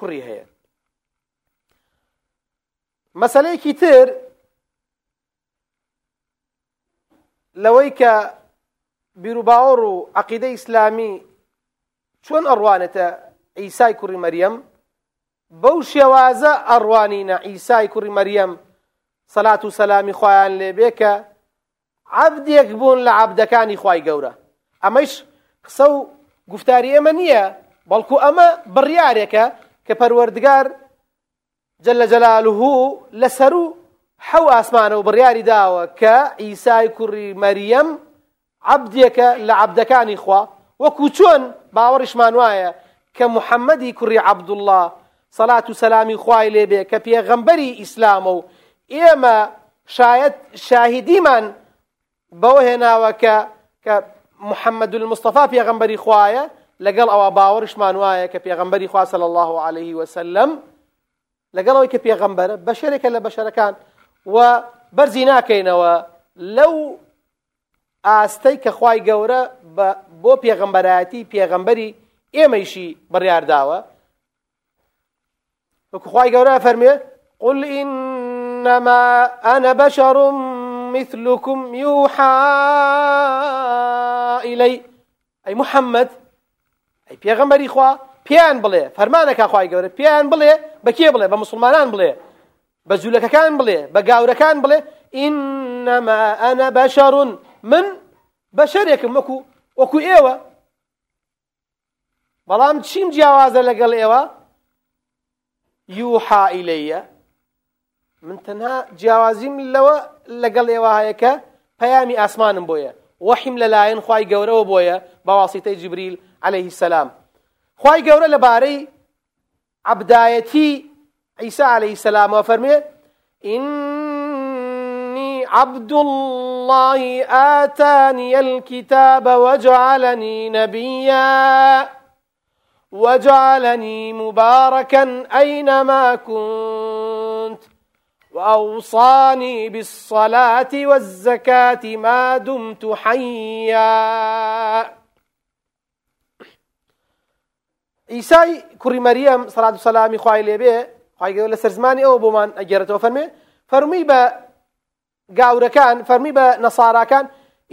کوڕی هەیە. مەسلەیەکی تر لەوەی کە بیرروباوەڕ و عقیدە ئیسلامی چۆن ئەڕوانێتە ئیسای کوڕی مەریەم؟ بەو شێوازە ئەڕوانینە ئیسای کوڕی مەریەم سەلات و سەلامی خۆیان لێبێ کە عبدێک بوون لە عبدەکانی خی گەورە. ئەمەش قسە و گفتاری ئێمە نییە بەڵکو ئەمە بڕیارێکە کە پەروەردگار جل لە جەلالوه لەسەر و حەو ئاسمانە و بڕیاری داوە کە ئیسای کوڕی مەریەم عبدێکە لە عبدەکانی خوا وەکو چۆن باوەڕشمان وایە کە محەممەدی کوڕی عەبدوڵڵاه سەلات و سەلامی خوای لێبێ کە پێغەمبەری ئیسلامە و ئێمە شاید شاهدیمان بەوە هێناوە کە کە محەممەد المستەفا پێغەمبەری خوایە لەگەڵ ئەوە باوەڕشمان وایە کە پێغەمبەری خوا صلی الله عليه وسلم. لەگەڵەوەی کە پێغەمبەرە بەشێرێکە لە بەشەرەکان و بەرزی ناکەینەوە لەو ئاستەی کە خوای گەورە بۆ پێغەمبەرایەتی پێغەمبەری ئێمەیشی بڕیارداوە وەکو خوای گەورە فەرمێ قل إنما أنا بشر مثلكم يوحى إلي. أي محمد أي پێغەمبەری خوا پیان بڵێ فەرمانەکە خوای گەورە پیان بڵێ بە کێ بڵێ؟ بە مسلمانان بڵێ بە جوولەکەکان بڵێ بە گاورەکان بڵێ. إنما أنا بشر من بەشەرێکم وەکو وەکو ئێوە. بەڵام چیم جیاوازە لەگەڵ ئێوە؟ یوحا ئیلەیە من تەنها جیاوازیم لەوە لەگەڵ ئێوە هەیە کە پەیامی ئاسمانم بۆیە. وەحیم لەلایەن خی گەورەوە بۆیە. بەواسیتەی جبریل عليه السلام. خی گەورە لەبارەی عبدایەتی عیسا عليه السلام وفەرمێ إني عبد الله آتاني الكتاب وجعلني نبيا وجعلني مباركا أينما كنت وأوصاني بالصلاة والزكاة ما دمت حيا. ئیسای کوڕی مەریەم سەرات و سەلامی خوای لێبێ خی لە سەر زمانی ئەوە بۆمان ئەگەرێتەوە فەرمێ فەرمی بە گاورەکان فەرمی بە نەساراکان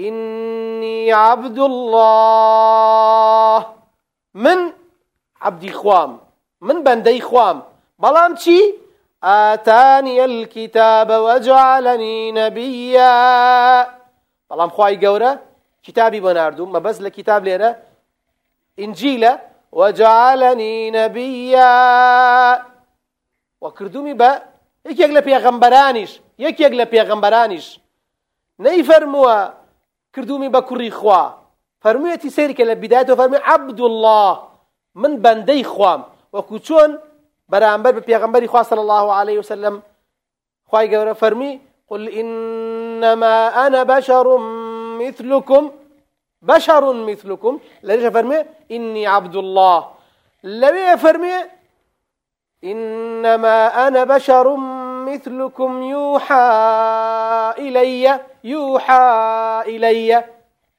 ئینی عبد الله من عبدی خوام من بەندەی خوام بەڵام چی ئاتانیە الكتابە وەجعلنی نەبیە بەڵام خوای گەورە کتابی بۆ نردوم مەبەست لە کتاب لێرە وجعلني نبيا. وكردومي با پێغەمبەرانیش یەکێک لە پێغەمبەرانیش نەی فەرمووە کردومی بە کوڕی خوا. سەیرکە لە بیدایەتەوە فەرمی عەبد الله من بەندەی خوام. بەرامبەر بە پێغەمبەری خوا صلی الله عليه وسلم. گەورە فەرمی قل إنما أنا بشر مثلكم. بشر مثلكم. ليش فرمي إني عبد الله. لوي فرمي إنما أنا بشر مثلكم. يوحى إلي. يوحى إلي.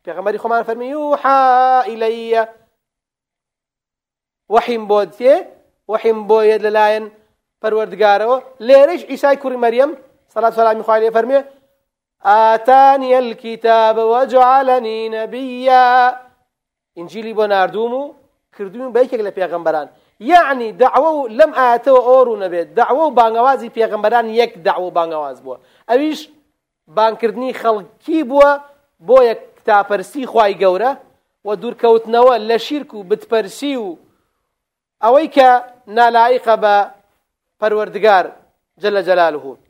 في غمر خمان فرمي يوحى إلي. وحيم بودتي وحيم بويد للاين پروردگارەوە لێرەش ئیسای کوڕی مەریەم سەلات سەلامی خوای لێ فەرمێ آتاني الكتاب وجعلني نبيا. إنجيلي بۆ نردوم و کردوین بە یەکێک لە پێغەمبەران یعنی دعوە و لەم ئاەتەوە ئۆڕ و نەبێت دعوە و بانگەوازی پێغەمبەران یەک دعوە بانگەواز بووە ئەویش بانکردنی خەڵکی بووە بۆ یەک تاپەرسی خی گەورە و دوورکەوتنەوە لە شیرک و بتپەرسی و ئەوەی کە نالایقە بە پەروەردگار جل جلاله. لە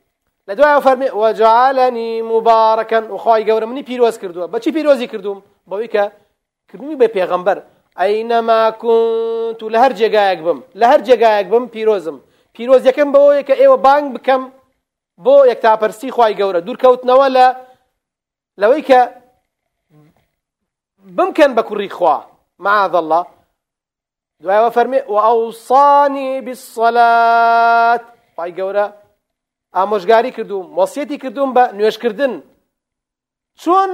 وەجعلنی مبارەکەن وخوای گەورە منی پیرۆز کردووە. بەچی پیرۆزی کردوم؟ بەوەی کە کردنی بە پێغەمبەر. ئەینەما كنت لە هەر جێگایەک بم. لە هەر جێگایەک بم پیرۆزم. پیرۆزیەکەم بەوەیە کە ئێوە بانگ بکەم بۆ یەکتاپەرسی خی گەورە. دوورکەوتنەوە لە لەوەی کە بمکەن بە کوڕی خوا. معاذ الله؟ دوایەوە فەرمی و ئەوسانی بالصەلات خی گەورە ئامۆژگاری کردوم وەسیەتی کردوم بە نوێشکردن چۆن؟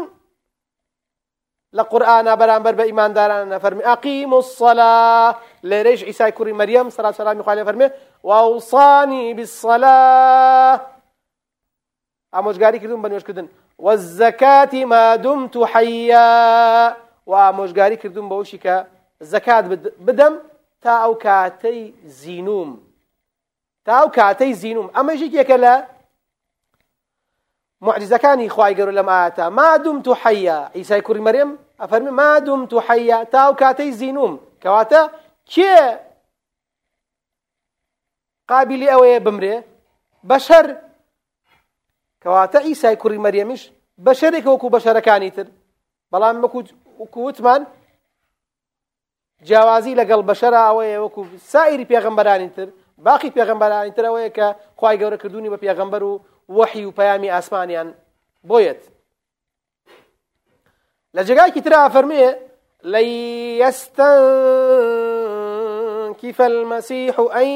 لە قورآنا بەرامبەر بە ئیمانداران نەفەرمی ئەقیم و سەلا لێرەش ئیسای کوڕی مەریەم سەرا سەلامی خوای لێ فەرمێ واوصانی بالصلا ئامۆژگاری کردم بە نوێشکردن والزەکاتی ما دمت حیا. و ئامۆژگاری کردم بەوشی کە زەکات بدەم تا ئەو کاتەی زینوم. تا ئەو کاتەی زینوم. ئەمەژی یەکە لە معجزەکانی خوای گەور لەم ئاەتە. ما دمت حیا. ئیسای کوڕی مەرێم ئەفەرمی ما دمت حیا. تا ئەو کاتەی زینوم. کەواتە کێ قابلی ئەوەیە بمرێ؟ بەشەر. کەواتە ئیسای کوڕی مەریەمیش بەشەرێک وەکو بەشەرەکانی تر. بەڵام وەکووتمان جیاوازی لەگەڵ بەشەرە ئەوەیە وەکو سائری پێغمبەرانی تر. باقی پێغمبەرانی ئەوەیە کە خی گەورە کردوونی بە پێغمبەر و وەحی و پەیامی ئاسمانیان بۆیت لە جگایکی ترا فەرمێ لن يستنكف المسيح أن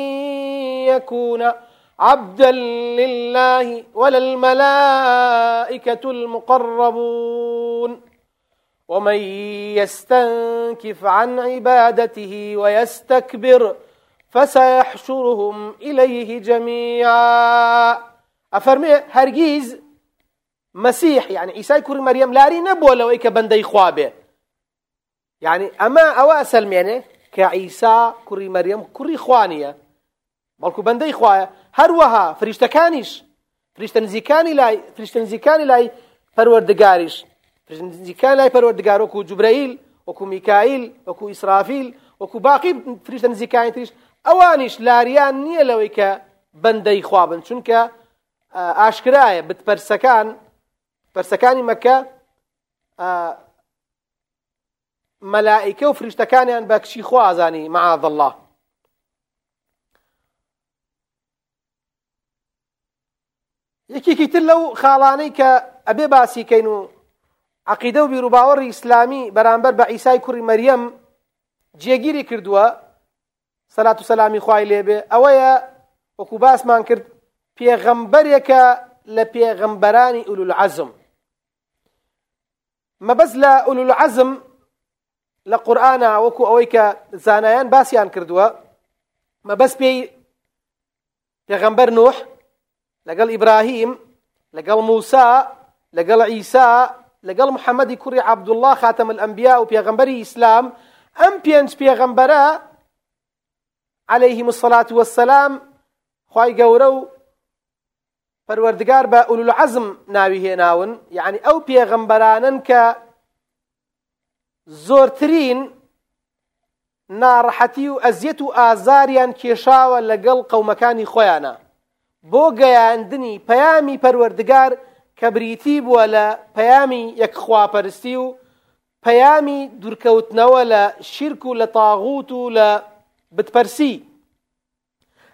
يكون عبدا لله ولا الملائكة المقربون. ومن يستنكف عن عبادته ويستكبر فسيحشرهم إليه جميعا. أفرمي هرگيز مسيح يعني عيسى كوري مريم لاري نبوة لو إيكا بندي خوابه. يعني أما أوا سلمينه كعيسى كوري مريم كوري خوانية. بەڵکو بەندەی خوایە هەروەها فریشتەکانیش فریشتە نزیکانی لای فریشتە نزیکانی لای پەروەردگاریش نزیکان لای پەروەردگار وەکو جوبرەیل وەکو میکائیل وەکو ئیسرافیل وەکو باقی فریشتە نزیکانی تریش ئەوانیش لاریان نییە لەوەی کە بەندەی خوابن چونکە ئاشکرایە بتپەرسەکان پەرسەکانی مەکە مەلائیکە و فریشتەکانیان بە کچی خوازانی معاذ الله. یەکێکی تر لەو خاڵانەی کە ئەبێ باسیکەین و عقیدە و بیرروباوەڕی ئیسلامی بەرامبەر بە ئیسای کوڕی مەریەم جێگیری کردووە سەلات و سەلامی خوای لێبێ ئەوەیە وەکو باسمان کرد پێغەمبەرێکە لە پێغەمبەرانی ئولولعەزم مەبەست لە ئولولعەزم لە قورآە وەکو ئەوەی کە زانایان باسییان کردووە مەبەست پێی پێغەمبەر نوح لەگەڵ ئیبراهیم لەگەڵ موسا لەگەڵ ئیسا لەگەڵ محەممەدی کوڕی عبدوڵله خاتەم ئەمبیا و پێغەمبەری ئیسلام ئەم پێنج پێغەمبەرە عليهلەیهی مسلات وەسەسلام خی گەورە و پەروەردگار بە ئولول عزم ناوی هێناون یعنی ئەو پێغەمبەرانن کە زۆرترین ناڕەحەتی و ئەزیەت و ئازاریان کێشاوە لەگەڵ قەومەکانی خۆیانە. بۆ گەیاندنی پەیامی پەروەردگار کە بریتی بووە لە پەیامی یەکخواپەرستی و پەیامی دوورکەوتنەوە لە شیرک و لە تاغوت و لە بتپەرسی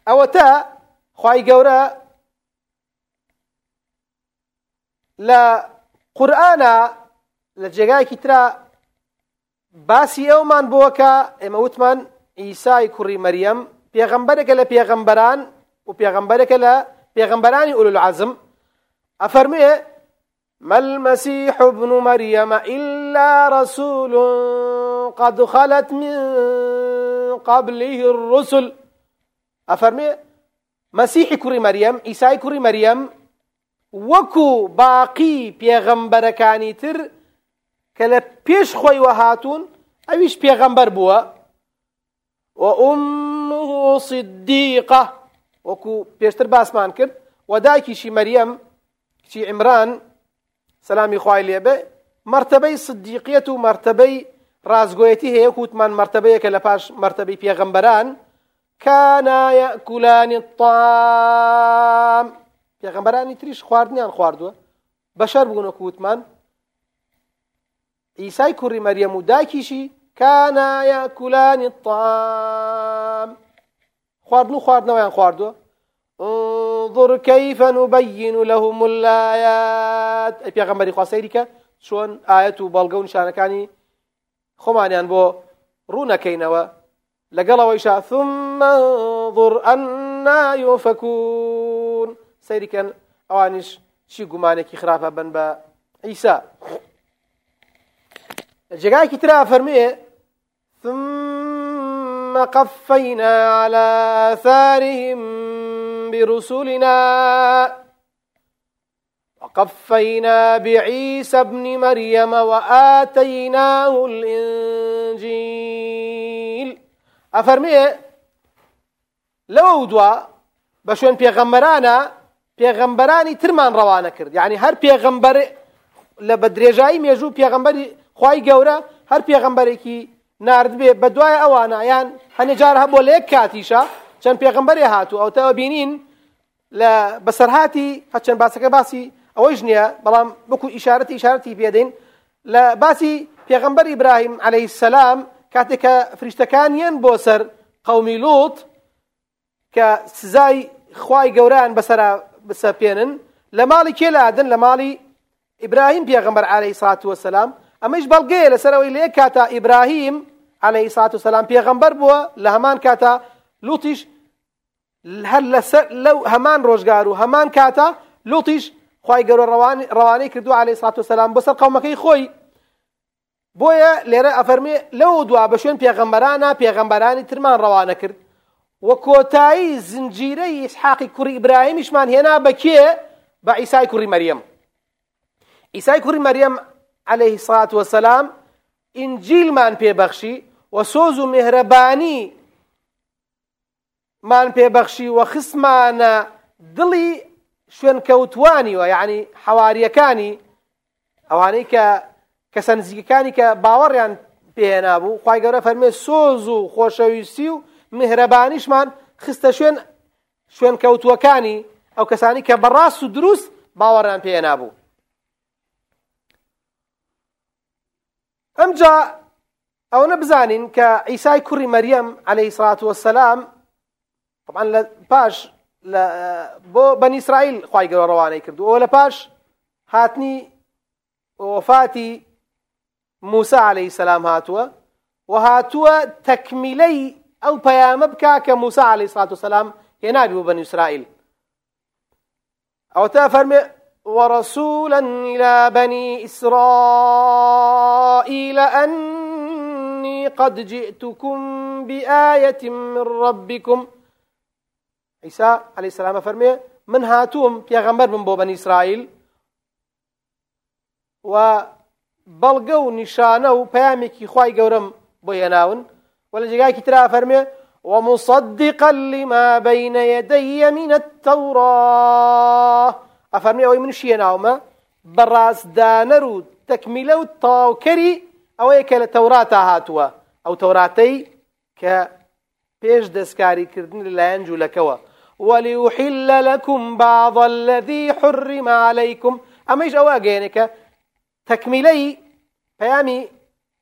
ئەوە تا خی گەورە لە قورآە لە جێگایکی ترا باسی ئەومان بووەکە ئێمە وتمان ئیسای کوڕی مەریەم پێغەمبەرێکە لە پێغەمبەران و پێغەمبەرێکە لە پێغەمبەرانی ئولو العزم ئەفەرمێ ما المسيح ابن مريم إلا رسول قد خلت من قبله الرسل. مسيح كوري مريم إيساي كوري مريم وەکو باقی پێغەمبەرەکانی تر کە لە پێش خۆی وەهاتوون ئەویش پێغەمبەر وأمه صديقة. وەکو پێشتر باسمان کرد. و دایکیشی مەریەم کچی عمران سەلامی خوای لێبێ مرتبەی صدیقیەت و مرتبەی ڕازگۆیەتی هەیە کووتمان مرتبەیەکە لە پاش مرتبەی پێغەمبەران كانا يأكلان الطعام. پێغەمبەرانی تریش خواردنیان خواردووە بەشەر بوونە کووتمان ئیسای کوڕی مەریەم و دایکیشی كانا يأكلان الطعام. خواردن و خواردنەوەیان خواردووە انظر كيف نبين لهم الآيات ئەی پێغەمبەری خوا سەیریکە چۆن ئاەت و و نیشانەکانی خۆمانیان بۆ ڕوونەکەینەوە لەگەڵەوەیشا ثم انظر أنا يؤفكون سەیریکەن ئەوانیش چی گومانێکی خراپە بن بە ئیسا جێگایکی ترا فەرمێ ثم قفينا على آثارهم برسلنا. وقفينا بعيسى ابن مريم وآتيناه الإنجيل. أفرمي لو دوا بشون بيغمبرانا پێغەمبەرانی ترمان یعنی هەر پێغەمبەر لە بە درێژایی مێژوو پێغەمبەری خی گەورە هەر پێغەمبەرێکی نردبێ بە دوای ئەوانە یان هەنێجار هەبوو لە یەک کاتیشە چەند پێغەمبەرێ هاتوو ئەوتەوە بینین لە بەسەرهاتی هەچەند باسەکە باسی ئەوەی ژنیە بەڵام بکو ئیشارەتی ئیشارەتی پێدەین لە باسی پێغەمبەر ئیبراهیم عليه السلام کاتێک کە فریشتەکانیان بۆ سەر قومی لوت کە سزای خوای گەوران بسەپێنن لە ماڵی کێ لادن لە ماڵی ئیبراهیم پێغەمبەر عليه سات وسلام ئەمەش بەڵگەیە لەسەرەوەی لێ کاتا ئیبراهیم عليه سات وسلام پێغەمبەر بووە لە هەمان کاتا لوتیش هەر لەسەر لەو هەمان ڕۆژگار و هەمان خی گەورە ڕوانەی کردو عليه سات وسلام بۆسەر قومەکەی خۆی بۆیە لێرە ئەفەرمێ لەو دوا بە شوێن پێغەمبەرانە پێغەمبەرانی ترمان ڕەوانە کرد. وە کۆتایی زنجیرەی ئیسحاقی کوڕی ئیبراهیمیشمان هێنا بە کێ؟ بە ئیسای کوڕی مەریەم. ئیسای کوڕی مەریەم عليه سڵات وسلام ئینجیلمان پێبەخشی و سۆز و مهرەبانی مان پێبەخشی و خسمانە دڵی شوێن کەوتوانیوە یعنی حواریەکانی ئەوانەی کە کەسە نزیکەکانی کە باوەڕیان پێهێنا بوو خی گەورە فەرمێ سۆز و خۆشەویستی و مهرەبانیشمان خستە شوێن شوێن کەوتووەکانی ئەو کەسانی کە بەڕاست و دروست باوەڕیان پێ نابوو ئەمجا ئەوە بزانین کە ئیسای کوڕی مەریەم عليه سڵات وسلام طبعا لە پاش بۆ بەنی ئیسرائیل خی گەۆ ڕەوانەی کردو پاش هاتنی وفاتی موسى عليه السلام هاتووە و هاتووە تەکمیلەی ئەو پەیامە موسى عليه الصلاة والسلام هێنابی بۆ بەنی ئیسرائیل ئەو تا فەرمێ ورسولا إلى بني إسرائيل أني قد جئتكم بآية من ربكم عيسى عليه السلام فرمي من هاتوم پێغەمبەر بم بۆ بەنی ئیسرائیل و بەڵگە و نیشانە و پەیامێکی خی گەورم بۆ هێناون ولا جاكي ترى فرمي ومصدقا لما بين يدي من التوراة. أفرمي أوي من شيء ناوما براس دانرو تكملة التاوكري أو يكال التوراة هاتوا أو توراتي ك بيش دسكاري كردن للانجو لكوا وليحل لكم بعض الذي حرم عليكم. أما إيش أواجينك تكملي بيامي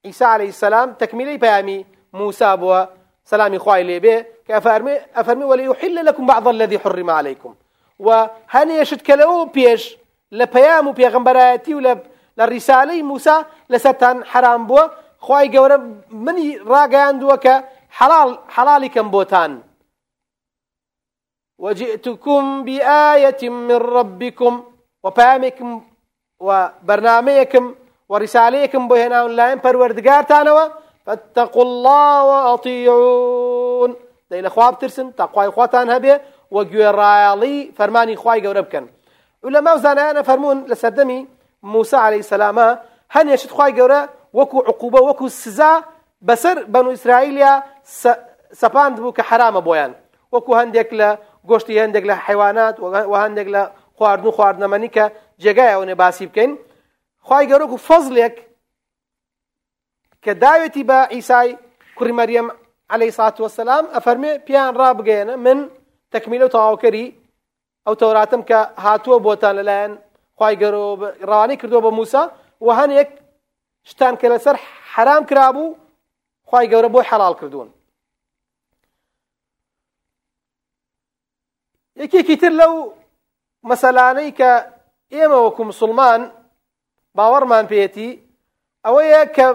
عيسى عليه السلام تكملي بيامي موسى بوا سلامي خواي ليبي كأفرمي أفرمي وليحل لكم بعض الذي حرم عليكم. وهن يشد كلو بيش؟ لبيام بيغمبراتي ولا للرسالة موسى لستان حرام بوا خواي قورا مني راقان دوكا حلال حلالي كم بوتان. وجئتكم بآية من ربكم وبامكم وبرنامجكم ورساليكم بهنا لا پروردگار تانوا فاتقوا الله وأطيعون. لە خواب ترسن تاقوای خواتان هەبێ وە گوێڕایاڵی فەرمانی خوای گەورە بکەن. و لە ماو زانایانە فەرمونون لە سەردەمی موسا عليه سەلامە هەنێشت خوای گەورە وەکو عقوبە وەکو سزا بەسەر بەنو ئیسرائیلیا سەپاند بوو کە حرامە بۆیان. وەکو هەندێک لە گۆشتی هەندێک لە حیوانات و هەندێک لە خواردن و خواردنەمەنی کە جێگایەوەنێ باسی بکەین. خی گەورەکو فەزلێک کە داوێتی بە ئیسای کوڕی مەریەم عليه سات وسلام ئەفەرمێ پیان ڕابگەێنە من تەکمیلە و تەواوکەری ئەو تەوراتم کە هاتووە بۆتان لەلایەن خی گەرۆ ڕوانی کردو بە موسا و هەنێک شتان کە لەسەر حرام کرابوو خی گەورە بۆی حەڵال کردوون. یەکێکی تر لەو مەسەلانەی کە ئێمە وەکو مسلمان باوەڕمان پێێتی ئەوەیە کە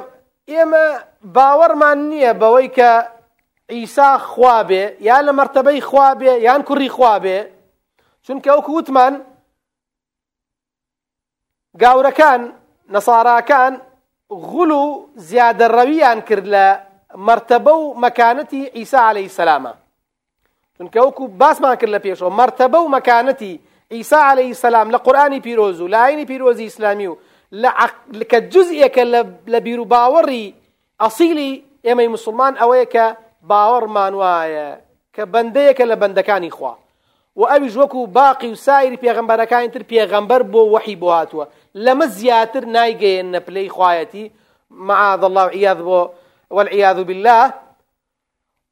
ئێمە باوەڕمان نییە بەوەی کە ئیسا خوابێ یان لە مرتبەی خوابێ یان کوڕی خوابێ چونکە ئەو کووتمان گاورەکان نەساراکان غول و زیادە ڕەویان کرد لە مرتبە و مەکانەتی ئیسا عليه سلامە چونکە وەکو باسمان کرد لە پێشەوە مرتبە و مەکانەتی عليه سلام لە قورآانی پیرۆز و لایانی پیرۆزی ئیسلامی و کە جزئێکە لە بیر و باوەڕی ئەسیلی ئێمەی مسلمان ئەوەیە کە باوەڕمان وایە کە بەندەیەکە لە و باقی و تر پێغەمبەر بۆ وەحی بۆ هاتووە لەمە زیاتر نایگەێنە پلەی خوایەتی معاذ الله عیاذ بۆ والعیاذ بالله.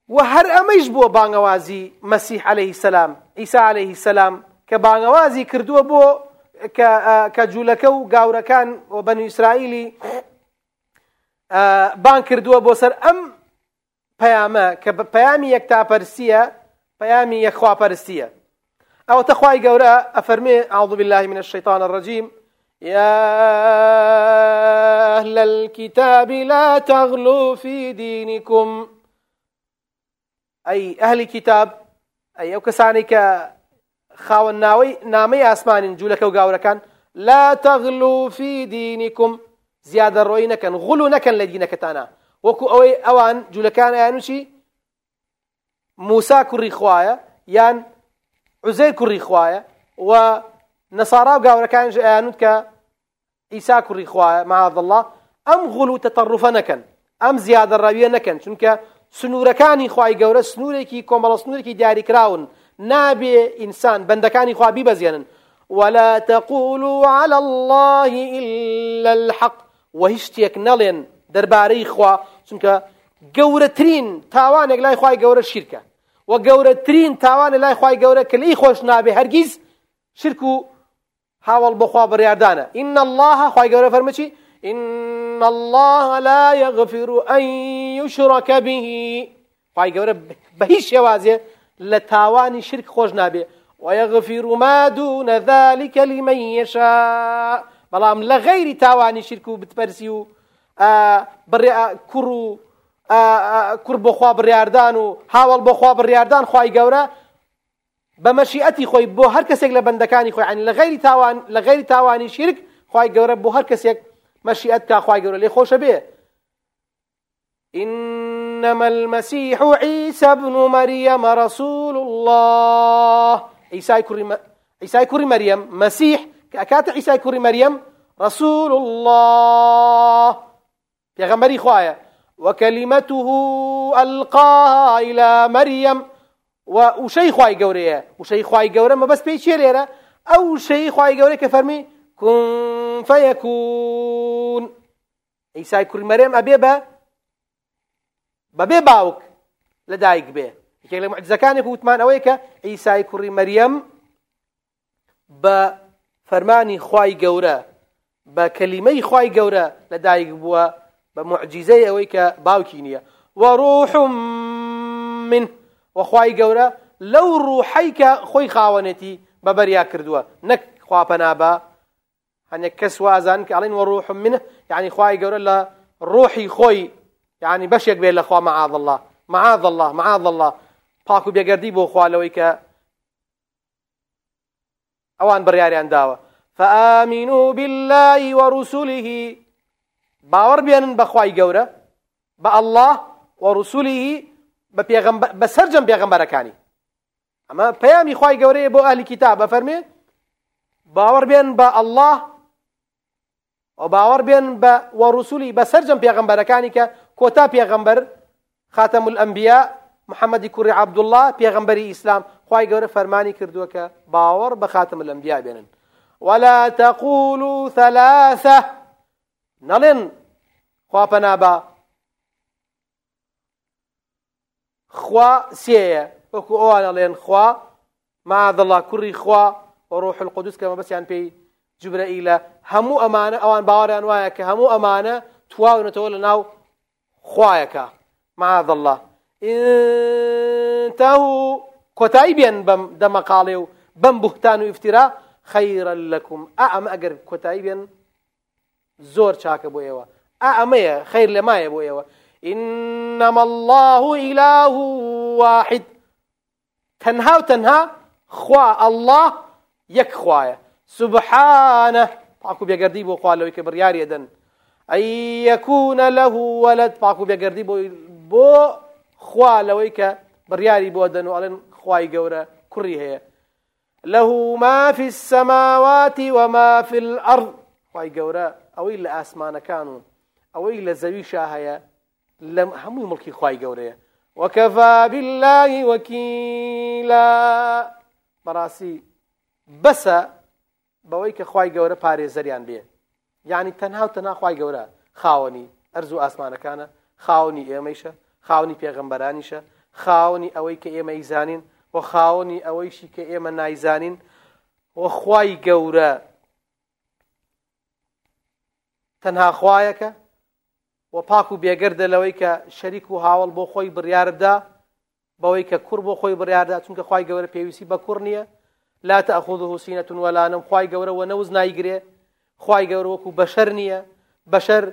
و هەر ئەمەش بۆ بانگەوازی مەسیح عليه السلام ئیسا عليه السلام کە بانگەوازی کردووە بۆ کە جوولەکە و گاورەکان و بەنی ئیسرائیلی بان کردووە بۆ سەر ئەم پەیامە کە پەیامی یەکتاپەرسیە پەیامی یەکخواپەرستیە ئەو تەخوای گەورە ئەفەرمێ أعوذ بالله من الشيطان الرجيم يا أهل الكتاب لا تغلوا في دينكم أي أهل الكتاب أي أو كسانك خاوەن ناوەی نامەی ئاسمانین جوولەکە و گاورەکان لا تغلو في دينكم. زیادە ڕۆی نەکەن غڵو نەکەن لە دینەکەتانە وەکو ئەوەی ئەوان جوولەکان یانوچی موسا کوڕی خوایە یان عزەیر کوڕی خوایە و نەسارا و گاورەکانش ئەیانوت کە ئیسا کوڕی خوایە معاذ الله. ئەم غڵ و تەتەڕفە نەکەن ئەم زیادە ڕەویە نەکەن چونکە سنوورەکانی خوای گەورە سنوورێکی کۆمەڵە سنوورێکی دیاریکراون. نابێ ئینسان بەندەکانی خوا بیبەزێنن. ولا تقولوا على الله إلا الحق. وهیچ شتێک نەڵێن دەربارەی خوا چونکە گەورەترین تاوانێک لای خی گەورە شیرکە. و گەورەترین تاوانە لای خی گەورە کە لی خۆش نابێ هەرگیز شرک و هاوڵ بخوا بڕاردانە إن الله خی گەورە فەرمەچی إن الله لا يغفر أن يشرك به. خی گەورە بە هیچ شێوازێ لە تاوانی شرک ويغفر ما دون ذلك لمن يشاء. بەڵام لە غەیری تاوانی شرک و بتپەرسی و کوڕ و کوڕ بۆخوا بڕاردان و هاوڵ بۆخوا بڕاردان خی گەورە بە مەشیئەتی خۆی بۆ هەر کەسێک لە بەندەکانی تاوان لە غەیری تاوانی شرک خی گەورە بۆ کا خی گەورە لێ خۆشە بێ إنما المسيح عيسى ابن مريم رسول الله. عيسى كوري عيسى كوري مريم. مسيح كأكات عيسى كوري مريم رسول الله. غمري خوايا وكلمته ألقاها إلى مريم. وشي خواي قوريه وشي خواي قوريه ما بس بيشي ليرة أو شي خواي قوريه كفرمي كن فيكون. عيسى كوري مريم أبي بەبێ باوک لە دایک بێ یەکێک لە معجزەکانی وتمان ئەوەیە کە ئیسای کوڕی مەریەم بە فەرمانی خوای گەورە بە کەلیمەی خوای گەورە لە دایک بووە بە معجیزەی ئەوەی کە باوکی نییە وەڕوح من وەخوای گەورە لەو ڕوحەی کە خۆی خاوەنێتی بەبەریا کردووە نەک خواپەنابە هەنێک کەس وازان کە وەڕوح منه. یعنی خوای لە ڕۆحی خۆی يعني بەشێک بێت لەخوا معاذ الله. معاذ الله معاذ الله. پاک و بێگەردی بۆ خوالەوەی کە ئەوان بڕیاریان داوە فآمنوا بالله ورسله. باوەڕ بێنن بەخوای گەورە بە الله ورسله. پێغەمبەر بەسەرجەم پێغەمبەرەکانی ئەمە پەیامی خوای گەورەیە بۆ ئەهلی کتاب. بەفەرمێ باوەڕ بێن بە الله و باوەڕ بێن بە وەڕوسولی بەسەرجەم پێغەمبەرەکانی کە کۆتا پێغەمبەر خاتەم الأنبیا محەممەدی کوڕی عبدوڵله پێغەمبەری ئیسلام خی گەورە فەرمانی کردووە کە باوەڕ بە خاتم الأنبیا بێنن ولا تقولوا ثلاثة. نەڵێن خواپەنابا خوا سێیە وەکو ئەوان نەڵێن خوا مادڵا کوڕی خوا وەڕۆح القدس کەمە بەسییان پێی جبرەئیلە هەموو ئەمانە ئەوان باوەڕیان وایە کە هەموو ئەمانە تواونەتەوە لە ناو معاذ الله. انتهوا کۆتایی بێن بەم دەمەقاڵێ و بەم بوختان و ئفترا خەیرە لەکم ئا ئەمە ئەگەر کۆتایی بێن زۆر چاکە بۆ ئێوە. ئا ئەمەیە إنما الله إله واحد. تەنها و تەنها خوا الله یەک خوایە. سبحانە پاکو بێگەردی بۆ خوالەوەی کە بڕیاریەدەن أن يكون له ولد پاک و بێگەردی بۆ بۆ خوا لەوەی کە بڕیاری بۆ دەن و ئەڵێن خوای گەورە کوڕی هەیە له ما في السماوات وما في الأرض خوای گەورە ئەوەی لە ئاسمانەکان و ئەوەی لە زەویشا هەیە لەم هەمووی مڵکی خوای گەورەیە وكفى بالله وكيلا بەڕاستی بەسە بەوەی کە خی گەورە پارێزەریان بێ. یعنی تەنها خی گەورە خاوەنی ئەرز و ئاسمانەکانە خاوەنی ئێمەیشە خاونی پێغمبەرانیشە خاوەنی ئەوەی کە ئێمە ئیزانین و خاوەنی ئەوەیشی کە ئێمە نایزانین و خی گەورە تەنها خوایەکە و پاک و بێگەردە لەوەی کە شەریک و هاوڵ بۆ خۆی بڕیاردا بەوەی کە کوڕ بۆ خۆی بڕیاردا چونکە خی گەورە پێویستی بە کوڕ نییە لا تأخذه سینة ولا نوم. خی گەورە و نەوز نایگرێ. خی گەورە وەکو بەشەر نییە. بەشەر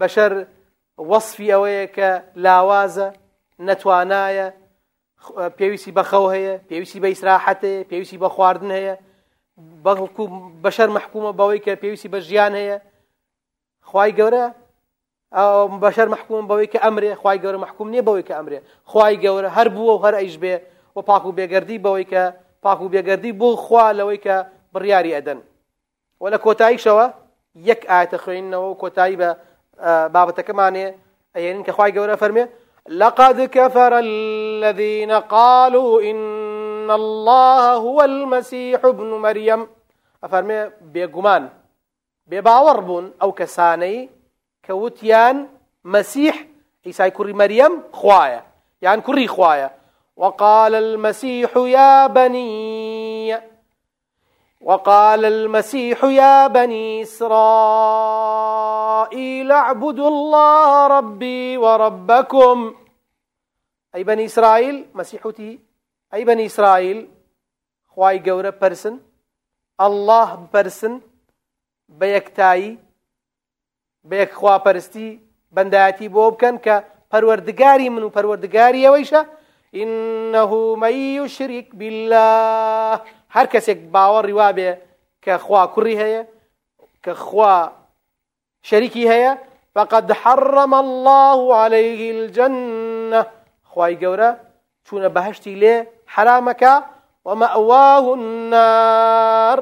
بەشەر وەصفی ئەوەیە کە لاوازە نەتوانایە پێویستی بەخەو هەیە پێویستی بە ئیسراحەتەیە پێویستی بە خواردن هەیە. بەڵکو بەشەر مححکومە بەوەی کە پێویستی بە ژیان هەیە. خی گەورە بەشەر مححکوم بەوەی کە ئەمرێ. خی گەورە مححکوم نییە بەوەی کە ئەمرێ. خی گەورە هەر بووە و هەر ئەیش بێ و پاک و بێگەردی بەوەی کە پاک و بێگەردی بۆ خوا لەوەی کە بڕیاری ئەدەن. و لە کۆتاییشەوە یەک ئاەتە خوێنەوە و کۆتایی بە بابەتەکەمانێ ئەێنین کە خی گەورە فەرمێ لقد كفر الذين قالوا إن الله هو المسيح ابن مريم. أفرمي بيقمان ئەو کەسانەی کە وتیان مەسیح ئیسای کوڕی مەریەم خوایە یان کوڕی خوایە. وقال المسيح يا بني وقال المسيح يا بني إسرائيل اعبدوا الله ربي وربكم. أي بني إسرائيل؟ مسيحتي أي بني إسرائيل؟ خواي قورة برسن الله برسن بەیەکتایی بە یەک خواپەرستی بەندایەتی بۆ بکەن کە پەروەردگاری من و پەروەردگاری ئەوەیشە إنه من يشرك بالله. هەر کەسێک باوەڕی وابێ کە خوا کوڕی هەیە کە خوا شەریکی فقد حرم الله عليه الجنة. خوای گەورە چوونە بەهشتی لێ حرامەکە ومأواه النار.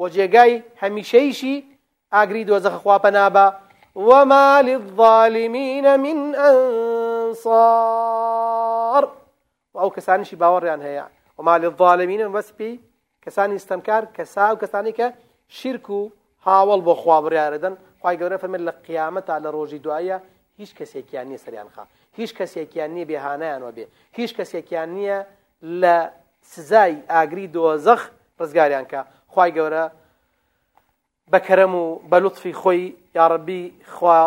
وجێگای هەمیشەیشی ئاگری دۆزەخە خواپەنابە وما للظالمين من أنصار. ئەو کەسانیشی باوەڕیان هەیە. وما للظالمين بەسپی کەسانی ستەمکار کەسا و کەسانی کە شرک و هاوڵ بۆ خوا بڕیاردن خی گەورە فەرمێت لە قیامەتا لە ڕۆژی دوایە هیچ کەسێکیان نییە سەریان خا هیچ کەسێکیان نییە بێهانیان وە بێ. هیچ کەسێکیان نییە لە سزای ئاگری دۆزەخ ڕزگاریان کە. خی گەورە بەکەرەم و بەلوتفی خۆی یاڕبی خوا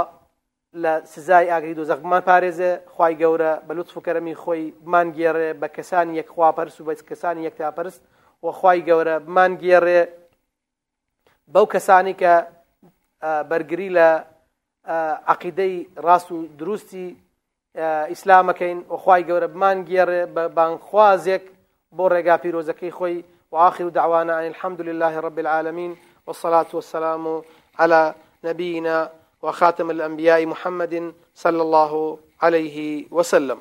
لە سزای ئاگری دۆزەخمان پارێزێ خی گەورە بە لوتف و کەرەمی خۆی بمان گێڕێ بە کەسانی خواپەرس و بە کەسانی یەک تاپەرست و خی گەورە بمان گێڕێ. بەو کەسانی کە بەرگری لە عقیدەی ڕاست و دروستی ئیسلامەکەین وخوای گەورە بمان گێڕێ بە بانخوازێک بۆ ڕێگا پیرۆزەکەی خۆی. وآخر دعوانا أن الحمد لله رب العالمين والصلاة والسلام على نبينا وخاتم الأنبياء محمد صلى الله عليه وسلم.